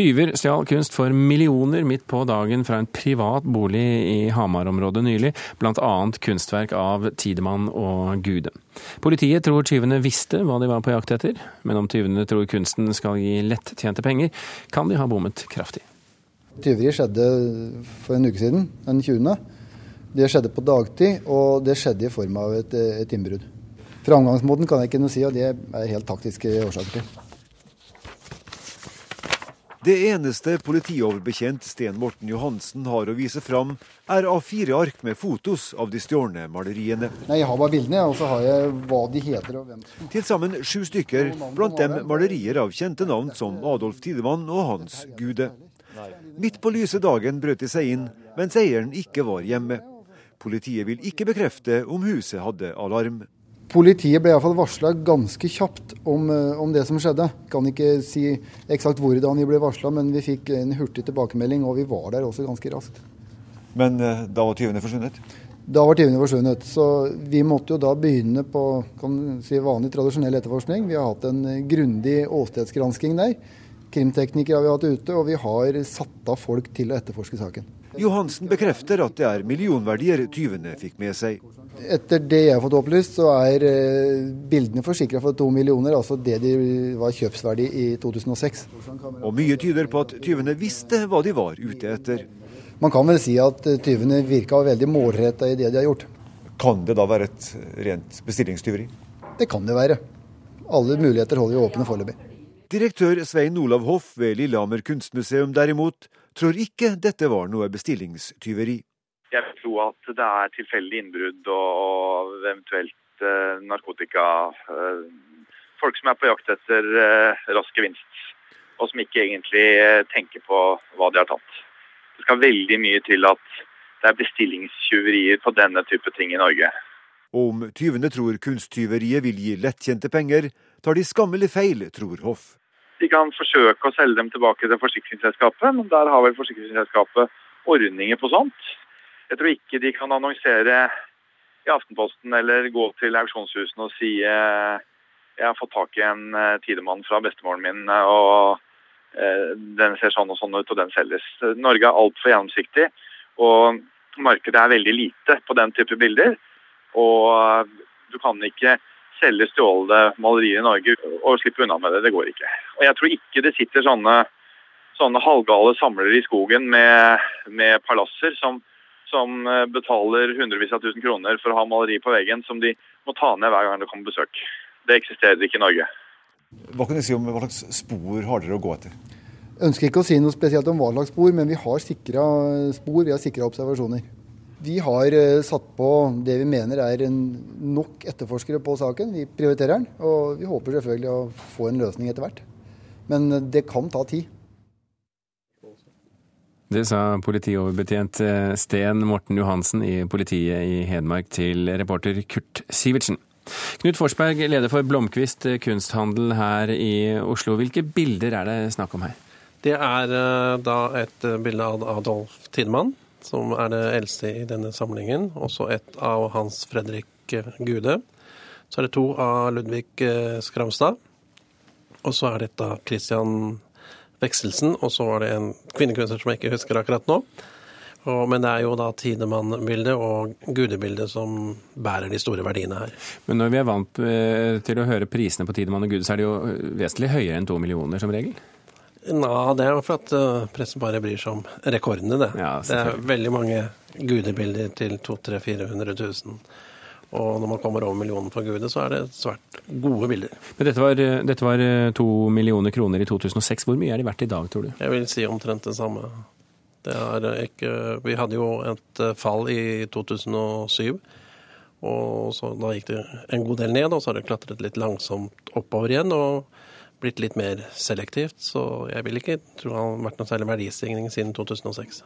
Tyver stjal kunst for millioner midt på dagen fra en privat bolig i Hamar-området nylig, bl.a. kunstverk av Tidemann og Gude. Politiet tror tyvene visste hva de var på jakt etter, men om tyvene tror kunsten skal gi lettjente penger, kan de ha bommet kraftig. Tyveriet skjedde for en uke siden, den 20. Det skjedde på dagtid, og det skjedde i form av et, et innbrudd. Framgangsmåten kan jeg ikke noe si, og det er helt taktiske årsaker til. Det eneste politioverbetjent Sten Morten Johansen har å vise fram, er A4 ark med fotos av de stjålne maleriene. Nei, Jeg har bare bildene, og så har jeg hva de heter og hvem som Til sammen sju stykker, blant dem malerier av kjente navn som Adolf Tidemann og Hans Gude. Midt på lyse dagen brøt de seg inn, mens eieren ikke var hjemme. Politiet vil ikke bekrefte om huset hadde alarm. Politiet ble iallfall varsla ganske kjapt om, eh, om, det som skjedde. Kan ikke si eksakt hvordan vi ble varsla, men vi fikk en hurtig tilbakemelding, og vi var der også ganske raskt. Men eh, da var tyvene forsvunnet? Da var tyvene forsvunnet. Så vi måtte jo da begynne på si, vanlig, tradisjonell etterforskning. Vi har hatt en grundig åstedsgransking der. Krimteknikere har vi hatt ute, og vi har satt av folk til å etterforske saken. Johansen bekrefter at det er millionverdier tyvene fikk med seg. Etter det jeg har fått opplyst, så er eh, bildene forsikra for to millioner, altså det de var kjøpsverdi i 2006. Og mye tyder på at tyvene visste hva de var ute etter. Man kan vel si at eh, tyvene virka veldig målretta i det de har gjort. Kan det da være et rent bestillingstyveri? Det kan det være. Alle muligheter holder jo åpne foreløpig. Direktør Svein Olav Hoff ved Lillehammer kunstmuseum derimot tror ikke dette var noe bestillingstyveri. Jeg vil tro at det er tilfeldig innbrudd og eventuelt eh, narkotika. Eh, folk som er på jakt etter eh, rask gevinst, og som ikke egentlig eh, tenker på hva de har tatt. Det skal veldig mye til at det er bestillingstyverier på denne type ting i Norge. Om tyvene tror kunsttyveriet vil gi lettkjente penger, tar de skammelig feil, tror Hoff. De kan forsøke å selge dem tilbake til forsikringsselskapet, men der har vel forsikringsselskapet ordninger på sånt. Jeg tror ikke de kan annonsere i Aftenposten eller gå til auksjonshusene og si eh, jeg har fått tak i en eh, tidemann fra bestemoren min, og eh, den ser sånn og sånn ut, og den selges. Norge er altfor gjennomsiktig, og markedet er veldig lite på den type bilder. Og du kan ikke selge stjålne malerier i Norge og slippe unna med det. Det går ikke. Og jeg tror ikke det sitter sånne, sånne halvgale samlere i skogen med, med palasser som, som, eh, betaler hundrevis av tusen kroner for å ha maleri på veggen som de må ta ned hver gang det kommer besøk. Det eksisterer ikke i Norge. Hva kan du si om hva slags spor har dere å gå etter? Jeg ønsker ikke å si noe spesielt om hva slags spor, men vi har sikra spor, vi har sikra observasjoner. Vi har eh, satt på det vi mener er nok etterforskere på saken. Vi prioriterer den, og vi håper selvfølgelig å få en løsning etter hvert. Men eh, det kan ta tid. Det sa politioverbetjent eh, Sten Morten Johansen i politiet i Hedmark til reporter Kurt Sivertsen. Knut Forsberg, leder for Blomkvist kunsthandel her i Oslo. Hvilke bilder er det snakk om her? Det er da et bilde av Adolf Tidemann som er det eldste i denne samlingen. Også et av Hans Fredrik Gude. Så er det to av Ludvig eh, Skramstad. Og så er dette Christian Vekselsen, og så var det en kvinnekunstner som jeg ikke husker akkurat nå. Og, men det er jo da Tidemann-bildet og Gude-bildet som bærer de store verdiene her. Men når vi er vant eh, til å høre prisene på Tidemann og Gude, så er de jo vesentlig høyere enn to millioner som regel? Nei, det er jo for at uh, pressen bare bryr seg om rekordene, det. Ja, det er veldig mange gudebilder til 200 000-400 000. Og når man kommer over millionen for gude, så er det svært gode bilder. Men dette var, eh, dette var eh, to millioner kroner i 2006. Hvor mye er det verdt i dag, tror du? Jeg vil si omtrent det samme. Det ikke, vi hadde jo et fall i 2007. Og så da gikk det en god del ned, og så har det klatret litt langsomt oppover igjen. og blitt litt mer selektivt, så jeg vil ikke tro det har vært noe særlig verdistigning siden 2006.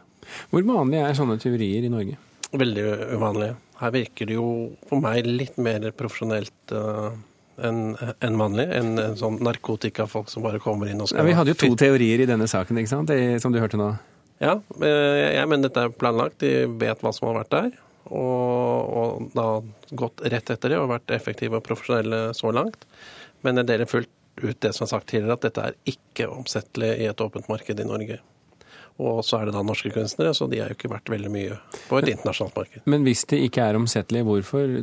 Hvor vanlig er sånne tyverier i Norge? Veldig uvanlig. Her virker det jo for meg litt mer profesjonelt uh, enn en vanlig. Enn en sånn narkotikafolk som bare kommer inn og skal ja, Vi hadde jo to teorier i denne saken, ikke sant? Det, som du hørte nå. Ja, eh, jeg mener dette er planlagt. De vet hva som har vært der. Og, og da gått rett etter det og vært effektive og profesjonelle så langt. Men jeg deler fullt ut det som er sagt tidligere, at dette er ikke omsettelig i et åpent marked i Norge. Og så er det da norske kunstnere, så de er jo ikke verdt veldig mye på et internasjonalt marked. Men hvis det ikke er omsettelig, hvorfor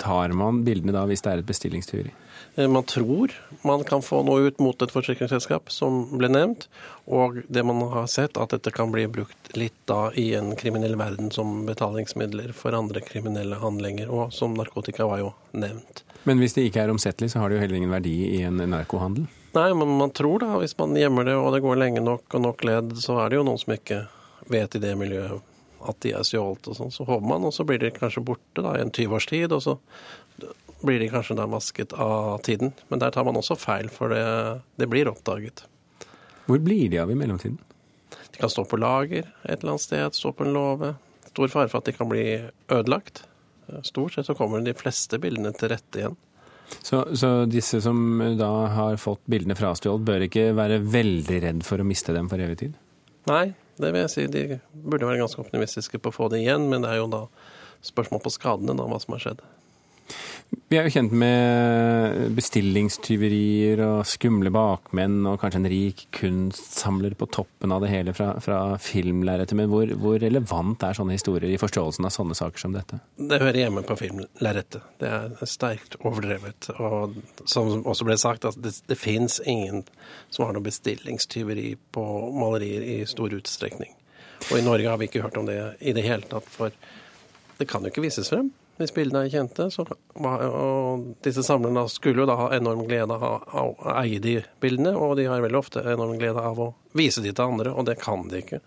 tar man bildene da hvis det er et bestillingstyveri? Eh, man tror man kan få noe ut mot et forsikringsselskap, som ble nevnt. Og det man har sett, at dette kan bli brukt litt da i en kriminell verden som betalingsmidler for andre kriminelle handlinger. Og som narkotika var jo nevnt. Men hvis det ikke er omsettelig, så har det jo heller ingen verdi i en narkohandel? Nei, men man tror da, hvis man gjemmer det og det går lenge nok og nok ledd, så er det jo noen som ikke vet i det miljøet at de er stjålet og sånn. Så håper man, og så blir de kanskje borte da i en 20 års tid, og så blir de kanskje da masket av tiden. Men der tar man også feil, for det, det blir oppdaget. Hvor blir de av i mellomtiden? De kan stå på lager et eller annet sted, stå på en låve. Stor fare for at de kan bli ødelagt. Stort sett så kommer de fleste bildene til rette igjen. Så, så, disse som da har fått bildene frastjålet, bør ikke være veldig redd for å miste dem for evig tid? Nei, det vil jeg si. De burde være ganske optimistiske på å få det igjen, men det er jo da spørsmål på skadene, da, hva som har skjedd. Vi er jo kjent med bestillingstyverier og skumle bakmenn og kanskje en rik kunstsamler på toppen av det hele fra, fra filmlerretet. Men hvor, hvor, relevant er sånne historier i forståelsen av sånne saker som dette? Det hører hjemme på filmlerretet. Det er sterkt overdrevet. Og som også ble sagt, at det, det fins ingen som har noe bestillingstyveri på malerier i stor utstrekning. Og i Norge har vi ikke hørt om det i det hele tatt, for det kan jo ikke vises frem hvis bildene er kjente. Så, og disse samlerne skulle jo da ha enorm glede av å eie de bildene, og de har veldig ofte enorm glede av å vise de til andre, og det kan de ikke.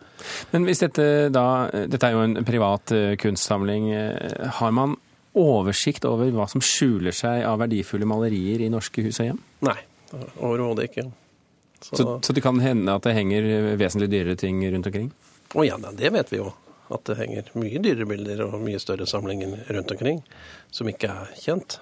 Men hvis dette da Dette er jo en privat uh, kunstsamling. Uh, har man oversikt over hva som skjuler seg av verdifulle malerier i norske hus og hjem? Nei, overhodet ikke. Så, så, så det kan hende at det henger vesentlig dyrere ting rundt omkring? Å ja, det vet vi jo at det henger mye dyrere bilder og mye større samlinger rundt omkring som ikke er kjent.